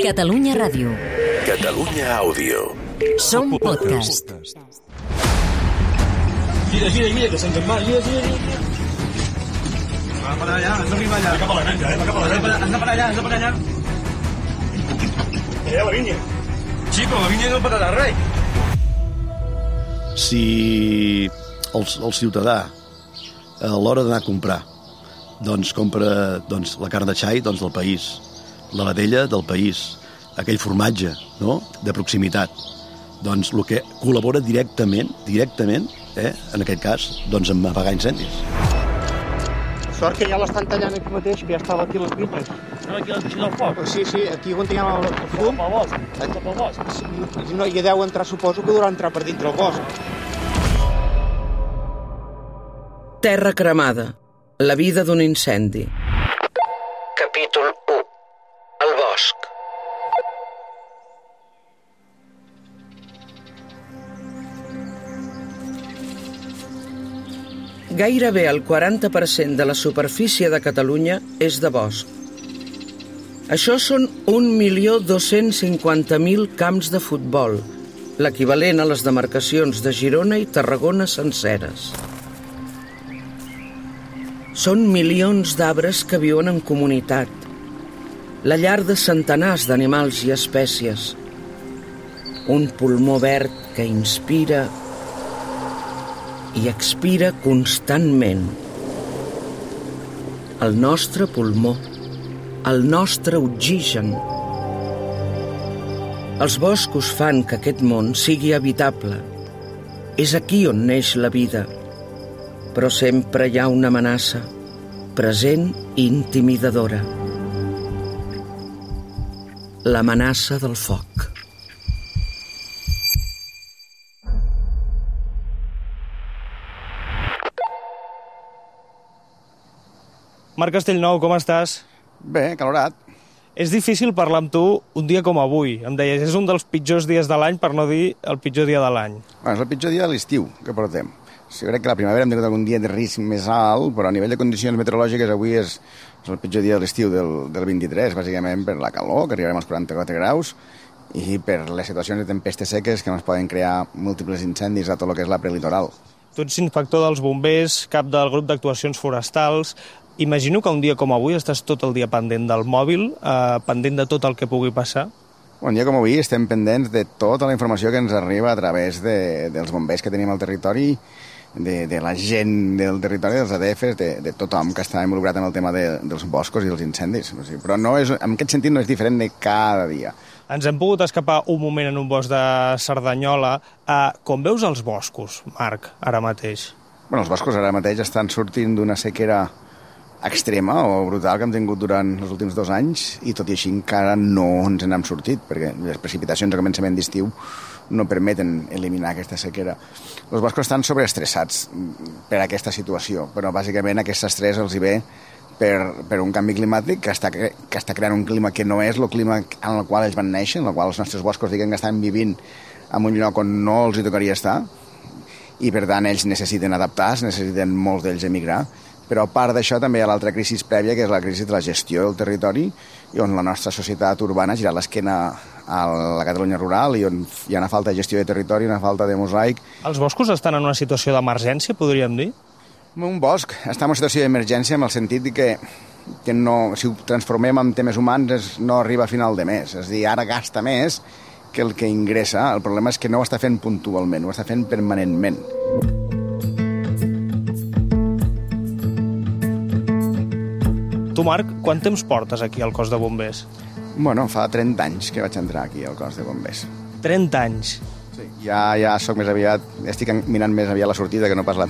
Catalunya Ràdio. Catalunya Àudio. Som podcast. Gira, gira, gira, que se'ns en va, gira, gira, gira. Va per allà, has d'arribar allà. Va cap a la granja, eh? Va cap a la granja. Has de per allà, has de per allà. Eh, la vinya. Sí, però la vinya no pararà res. si el, el ciutadà a l'hora d'anar a comprar doncs compra doncs, la carn de xai doncs, del país, la vedella del país, aquell formatge no? de proximitat doncs el que col·labora directament directament, eh, en aquest cas doncs en apagar incendis Sort que ja l'estan tallant aquí mateix, que ja estava aquí les vinyes. No, aquí les vinyes del foc. Sí, sí, aquí on hi ha el, fum, Cap al bosc, cap al bosc. sí, no, hi deu entrar, suposo que durà entrar per dintre el bosc. Terra cremada. La vida d'un incendi. Gairebé el 40% de la superfície de Catalunya és de bosc. Això són 1.250.000 camps de futbol, l'equivalent a les demarcacions de Girona i Tarragona senceres. Són milions d'arbres que viuen en comunitat, la llar de centenars d'animals i espècies, un pulmó verd que inspira i expira constantment. El nostre pulmó, el nostre oxigen. Els boscos fan que aquest món sigui habitable. És aquí on neix la vida. Però sempre hi ha una amenaça, present i intimidadora. L'amenaça del foc. Marc Castellnou, com estàs? Bé, calorat. És difícil parlar amb tu un dia com avui. Em deies, és un dels pitjors dies de l'any, per no dir el pitjor dia de l'any. Bueno, és el pitjor dia de l'estiu que portem. Sí, crec que la primavera hem tingut algun dia de risc més alt, però a nivell de condicions meteorològiques avui és, és el pitjor dia de l'estiu del, del 23, bàsicament per la calor, que arribarem als 44 graus, i per les situacions de tempestes seques que ens poden crear múltiples incendis a tot el que és la prelitoral. Tu ets inspector dels bombers, cap del grup d'actuacions forestals. Imagino que un dia com avui estàs tot el dia pendent del mòbil, eh, pendent de tot el que pugui passar. Bon dia com avui estem pendents de tota la informació que ens arriba a través de, dels bombers que tenim al territori, de, de la gent del territori, dels ADFs, de, de tothom que està involucrat en el tema de, dels boscos i els incendis. O sigui, però no és, en aquest sentit no és diferent de cada dia. Ens hem pogut escapar un moment en un bosc de Cerdanyola. Eh, com veus els boscos, Marc, ara mateix? Bueno, els boscos ara mateix estan sortint d'una sequera extrema o brutal que hem tingut durant els últims dos anys i tot i així encara no ens n'hem sortit perquè les precipitacions a començament d'estiu no permeten eliminar aquesta sequera. Els boscos estan sobreestressats per aquesta situació, però bàsicament aquest estrès els hi ve per, per un canvi climàtic que està, que està creant un clima que no és el clima en el qual ells van néixer, en el qual els nostres boscos diguem que estan vivint en un lloc on no els hi tocaria estar i per tant ells necessiten adaptar-se, necessiten molts d'ells emigrar però a part d'això també hi ha l'altra crisi prèvia, que és la crisi de la gestió del territori, i on la nostra societat urbana ha girat l'esquena a la Catalunya rural i on hi ha una falta de gestió de territori, una falta de mosaic. Els boscos estan en una situació d'emergència, podríem dir? Un bosc està en una situació d'emergència en el sentit de que, que no, si ho transformem en temes humans és, no arriba a final de mes. És a dir, ara gasta més que el que ingressa. El problema és que no ho està fent puntualment, ho està fent permanentment. Tu, Marc, quant temps portes aquí al cos de bombers? Bueno, fa 30 anys que vaig entrar aquí al cos de bombers. 30 anys. Sí, ja, ja sóc més aviat, estic mirant més aviat la sortida que no pas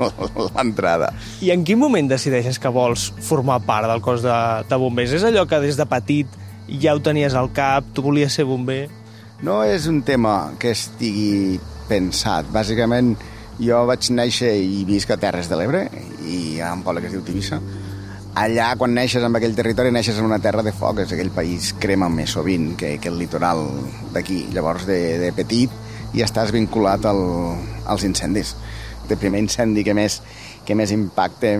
l'entrada. I en quin moment decideixes que vols formar part del cos de, de bombers? És allò que des de petit ja ho tenies al cap, tu volies ser bomber? No és un tema que estigui pensat. Bàsicament, jo vaig néixer i visc a Terres de l'Ebre, i hi ha un poble que es diu Tivissa. Allà, quan neixes en aquell territori, neixes en una terra de foc, és aquell país crema més sovint que, que el litoral d'aquí. Llavors, de, de petit, i estàs vinculat al, als incendis. El primer incendi que més, que més impacte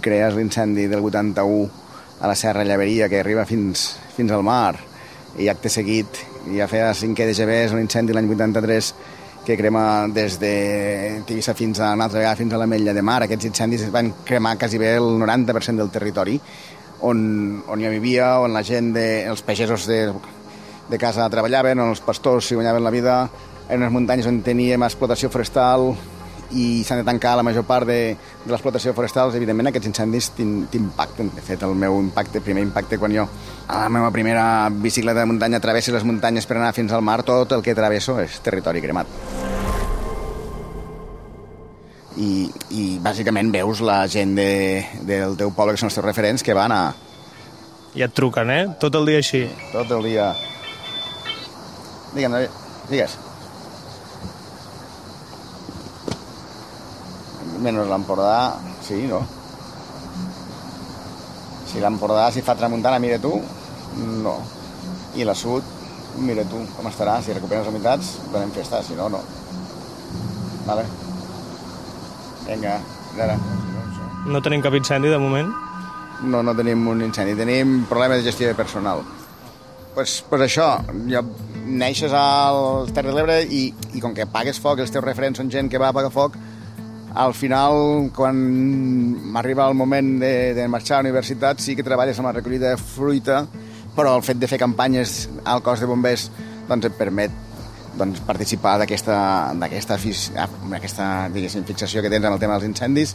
crea és l'incendi del 81 a la Serra Llaveria, que arriba fins, fins al mar I acte seguit, ja feia 5 de GB, un incendi l'any 83 que crema des de Tivissa fins a una altra vegada fins a la Mella de Mar. Aquests incendis van cremar quasi bé el 90% del territori on, on jo vivia, on la gent, de, els pagesos de, de casa treballaven, on els pastors s'hi guanyaven la vida, en unes muntanyes on teníem explotació forestal, i s'han de tancar la major part de, de l'explotació forestal, evidentment aquests incendis t'impacten. De fet, el meu impacte, primer impacte quan jo a la meva primera bicicleta de muntanya travessi les muntanyes per anar fins al mar, tot el que travesso és territori cremat. I, i bàsicament veus la gent de, del teu poble, que són els teus referents, que van a... I et truquen, eh? Tot el dia així. Tot el dia. Digue'm, digues. Menys l'Empordà, sí, no? Si l'Empordà si fa tramuntana, mira tu, no. I la Sud, mira tu com estarà. Si recuperen les humitats, donem festa, si no, no. Vale? Vinga, ara. No tenim cap incendi de moment? No, no tenim un incendi. Tenim problemes de gestió de personal. Pues, pues això, jo neixes al Terra de l'Ebre i, i com que pagues foc, els teus referents són gent que va a pagar foc, al final, quan m'arriba el moment de, de marxar a la universitat, sí que treballes amb la recollida de fruita, però el fet de fer campanyes al cos de bombers doncs et permet doncs, participar d'aquesta aquesta fixació que tens en el tema dels incendis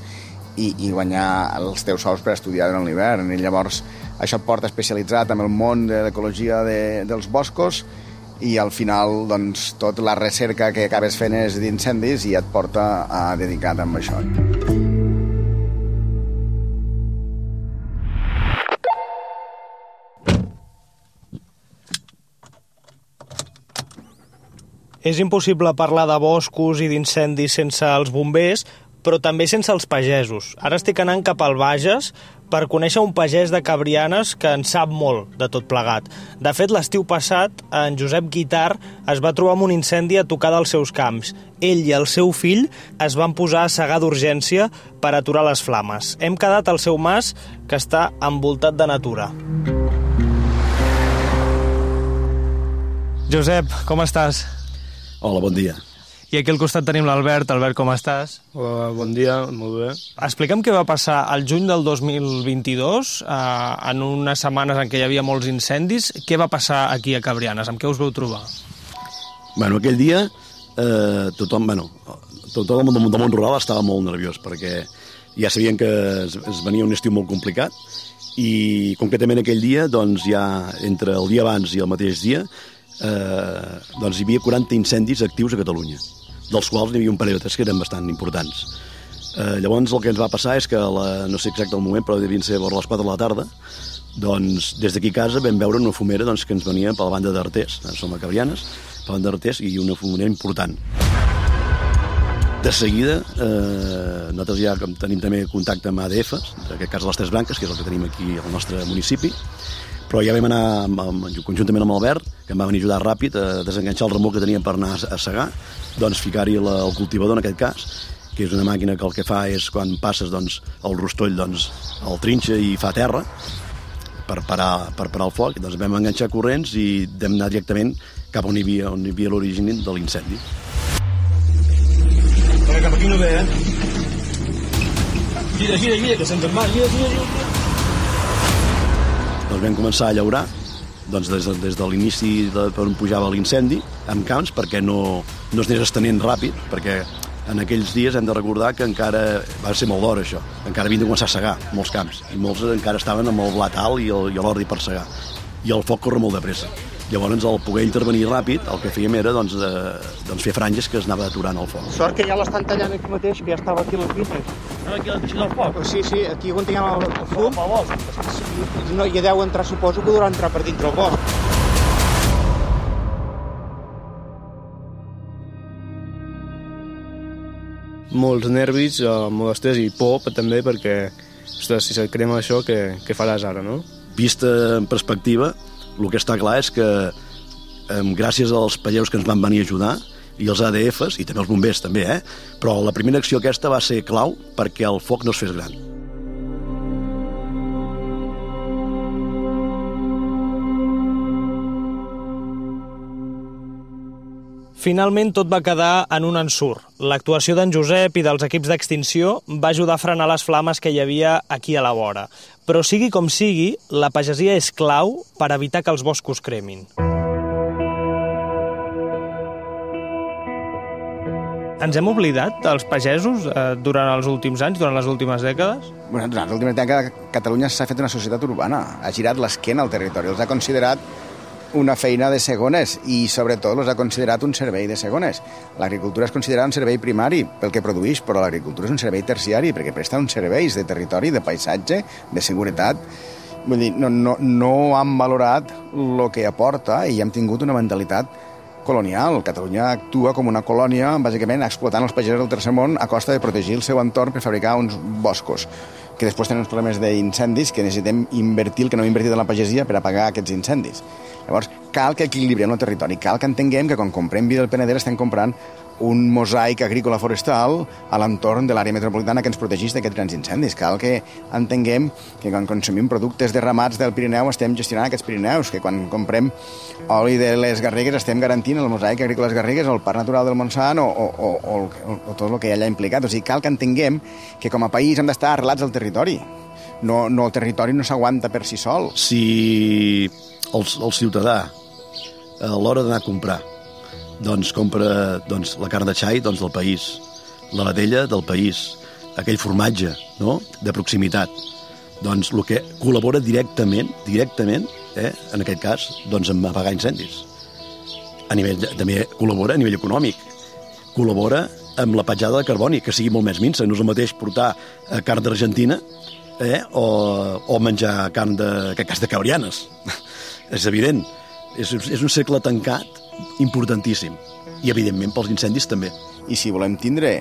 i, i guanyar els teus sous per estudiar durant l'hivern. I llavors això et porta especialitzat en el món de l'ecologia de, dels boscos i al final doncs, tot la recerca que acabes fent és d'incendis i et porta a dedicar-te això. És impossible parlar de boscos i d'incendis sense els bombers, però també sense els pagesos. Ara estic anant cap al Bages per conèixer un pagès de Cabrianes que en sap molt de tot plegat. De fet, l'estiu passat, en Josep Guitar es va trobar amb un incendi a tocar dels seus camps. Ell i el seu fill es van posar a segar d'urgència per aturar les flames. Hem quedat al seu mas, que està envoltat de natura. Josep, com estàs? Hola, bon dia. I aquí al costat tenim l'Albert. Albert, com estàs? Hola, bon dia, molt bé. Explica'm què va passar al juny del 2022, eh, en unes setmanes en què hi havia molts incendis. Què va passar aquí a Cabrianes? Amb què us veu trobar? Bueno, aquell dia eh, tothom, bueno, tothom del món, del món rural estava molt nerviós perquè ja sabien que es, es venia un estiu molt complicat i concretament aquell dia, doncs ja entre el dia abans i el mateix dia, eh, doncs hi havia 40 incendis actius a Catalunya dels quals n'hi havia un parell o tres que eren bastant importants. Eh, llavors el que ens va passar és que, la, no sé exacte el moment, però devien ser a les 4 de la tarda, doncs des d'aquí casa vam veure una fumera doncs, que ens venia per la banda d'Artés, som a Cabrianes, per la banda d'Artés, i una fumera important. De seguida, eh, nosaltres ja tenim també contacte amb ADFs, en aquest cas les Tres Branques, que és el que tenim aquí al nostre municipi, però ja vam anar amb, amb, conjuntament amb Albert, que em va venir a ajudar ràpid a desenganxar el remolc que teníem per anar a segar, doncs ficar-hi el cultivador en aquest cas, que és una màquina que el que fa és quan passes doncs, el rostoll doncs, el trinxa i fa terra per parar, per parar el foc. Doncs vam enganxar corrents i vam anar directament cap on hi havia, on hi havia l'origen de l'incendi. Cap aquí no ve, eh? Gira, gira, gira, que se'ns en va, gira, gira, gira doncs vam començar a llaurar doncs des de, des de l'inici de, per on pujava l'incendi amb camps perquè no, no es anés estenent ràpid perquè en aquells dies hem de recordar que encara va ser molt d'hora això, encara havien de començar a segar molts camps, i molts encara estaven amb el blat alt i l'ordi per segar. I el foc corre molt de pressa Llavors, al poder intervenir ràpid, el que fèiem era doncs, eh, doncs fer franges que es anava aturant el foc. Sort que ja l'estan tallant aquí mateix, que ja estava aquí les vinyes. No, aquí a les del foc? Sí, sí, aquí on tinguem el, el fum. No, hi deu entrar, suposo que durà entrar per dintre el bosc. molts nervis, eh, molt estrès i por també perquè, ostres, si se't crema això, què, què faràs ara, no? Vista en perspectiva, el que està clar és que gràcies als pageus que ens van venir a ajudar i els ADFs, i també els bombers també, eh? però la primera acció aquesta va ser clau perquè el foc no es fes gran. Finalment tot va quedar en un ensurt. L'actuació d'en Josep i dels equips d'extinció va ajudar a frenar les flames que hi havia aquí a la vora. Però sigui com sigui, la pagesia és clau per evitar que els boscos cremin. Ens hem oblidat dels pagesos eh, durant els últims anys, durant les últimes dècades? Bueno, durant les últimes dècades Catalunya s'ha fet una societat urbana, ha girat l'esquena al territori, els ha considerat una feina de segones i sobretot els ha considerat un servei de segones. L'agricultura és considerada un servei primari pel que produeix, però l'agricultura és un servei terciari perquè presta uns serveis de territori, de paisatge, de seguretat. Vull dir, no, no, no han valorat el que aporta i hem tingut una mentalitat colonial. Catalunya actua com una colònia, bàsicament explotant els pagesos del tercer món a costa de protegir el seu entorn per fabricar uns boscos que després tenen uns problemes d'incendis que necessitem invertir el que no hem invertit en la pagesia per apagar aquests incendis. Llavors, cal que equilibrem el territori, cal que entenguem que quan comprem vi del Penedès estem comprant un mosaic agrícola forestal a l'entorn de l'àrea metropolitana que ens protegeix d'aquests grans incendis. Cal que entenguem que quan consumim productes de ramats del Pirineu estem gestionant aquests Pirineus, que quan comprem oli de les Garrigues estem garantint el mosaic agrícola de les Garrigues, el Parc Natural del Montsant o, o, o, o, o tot el que hi ha allà implicat. O sigui, cal que entenguem que com a país hem d'estar arrelats al territori. No, no, el territori no s'aguanta per si sol. Si el, el ciutadà, a l'hora d'anar a comprar, doncs compra doncs, la carn de xai doncs, del país, la vedella del país, aquell formatge no? de proximitat. Doncs el que col·labora directament, directament, eh, en aquest cas, doncs, amb apagar incendis. A nivell, també col·labora a nivell econòmic. Col·labora amb la petjada de carboni, que sigui molt més minsa. No és el mateix portar eh, carn d'Argentina eh, o, o menjar carn de, que cas de cabrianes. És evident. És, és un segle tancat importantíssim. I, evidentment, pels incendis també. I si volem tindre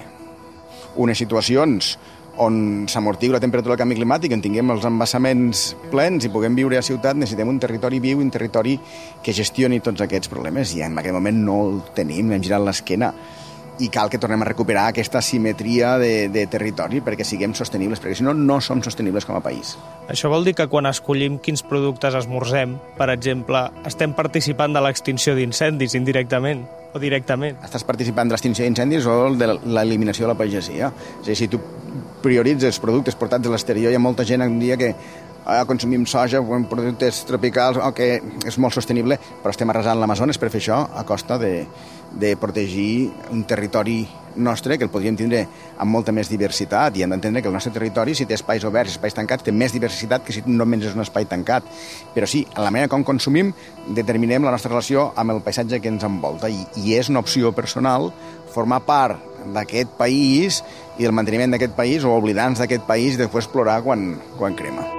unes situacions on s'amortigui la temperatura del canvi climàtic, en tinguem els embassaments plens i puguem viure a ciutat, necessitem un territori viu, un territori que gestioni tots aquests problemes, i en aquest moment no el tenim, hem girat l'esquena i cal que tornem a recuperar aquesta simetria de, de territori perquè siguem sostenibles, perquè si no, no som sostenibles com a país. Això vol dir que quan escollim quins productes esmorzem, per exemple, estem participant de l'extinció d'incendis indirectament o directament? Estàs participant de l'extinció d'incendis o de l'eliminació de la pagesia. És a dir, si tu prioritzes productes portats a l'exterior, hi ha molta gent un dia que ah, consumim soja productes tropicals, o que és molt sostenible, però estem arrasant l'Amazones per fer això a costa de, de protegir un territori nostre que el podríem tindre amb molta més diversitat i hem d'entendre que el nostre territori, si té espais oberts espais tancats, té més diversitat que si només és un espai tancat. Però sí, en la manera com consumim, determinem la nostra relació amb el paisatge que ens envolta i, i és una opció personal formar part d'aquest país i del manteniment d'aquest país o oblidar-nos d'aquest país i després plorar quan, quan crema.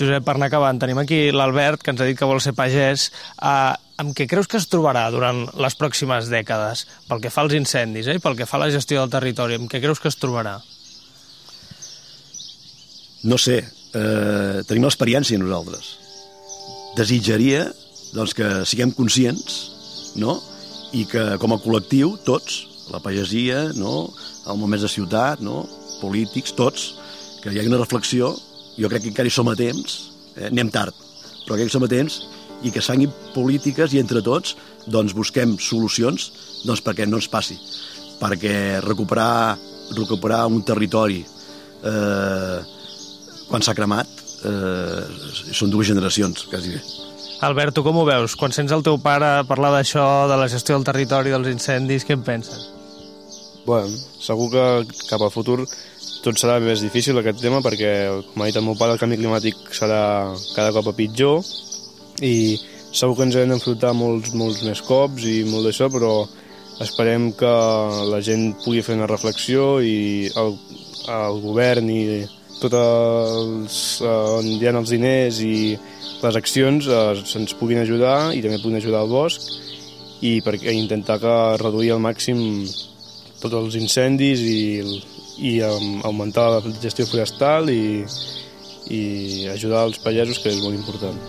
Josep, per anar acabant, tenim aquí l'Albert, que ens ha dit que vol ser pagès. Uh, amb què creus que es trobarà durant les pròximes dècades? Pel que fa als incendis eh? i pel que fa a la gestió del territori, amb què creus que es trobarà? No sé, eh, tenim l'experiència nosaltres. Desitjaria doncs, que siguem conscients no? i que com a col·lectiu, tots, la pagesia, no? el moment de ciutat, no? polítics, tots, que hi hagi una reflexió jo crec que encara hi som a temps, eh? anem tard, però crec que som a temps i que s'hanguin polítiques i entre tots doncs busquem solucions doncs perquè no ens passi, perquè recuperar, recuperar un territori eh, quan s'ha cremat eh, són dues generacions, quasi bé. Albert, tu com ho veus? Quan sents el teu pare parlar d'això, de la gestió del territori, dels incendis, què en penses? Bueno, segur que cap al futur tot serà més difícil aquest tema perquè, com ha dit el meu pare, el canvi climàtic serà cada cop a pitjor i segur que ens hem d'enfrontar molts, molts més cops i molt d'això, però esperem que la gent pugui fer una reflexió i el, el govern i tot els, on hi ha els diners i les accions eh, se'ns puguin ajudar i també puguin ajudar al bosc i per intentar que reduir al màxim tots els incendis i i um, augmentar la gestió forestal i, i ajudar els pagesos, que és molt important.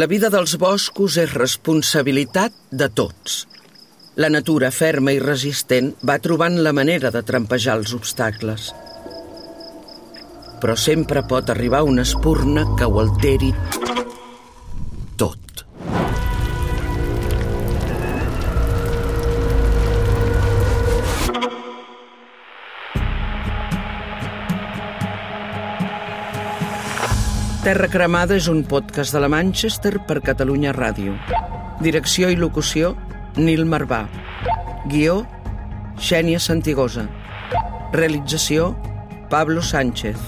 La vida dels boscos és responsabilitat de tots – la natura ferma i resistent va trobant la manera de trampejar els obstacles. Però sempre pot arribar una espurna que ho alteri tot. Terra Cremada és un podcast de la Manchester per Catalunya Ràdio. Direcció i locució, Nil Marvà. Guió, Xènia Santigosa. Realització, Pablo Sánchez.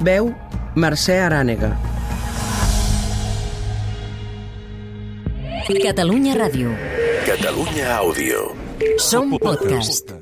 Veu, Mercè Arànega. Catalunya Ràdio. Catalunya Àudio. Som podcast.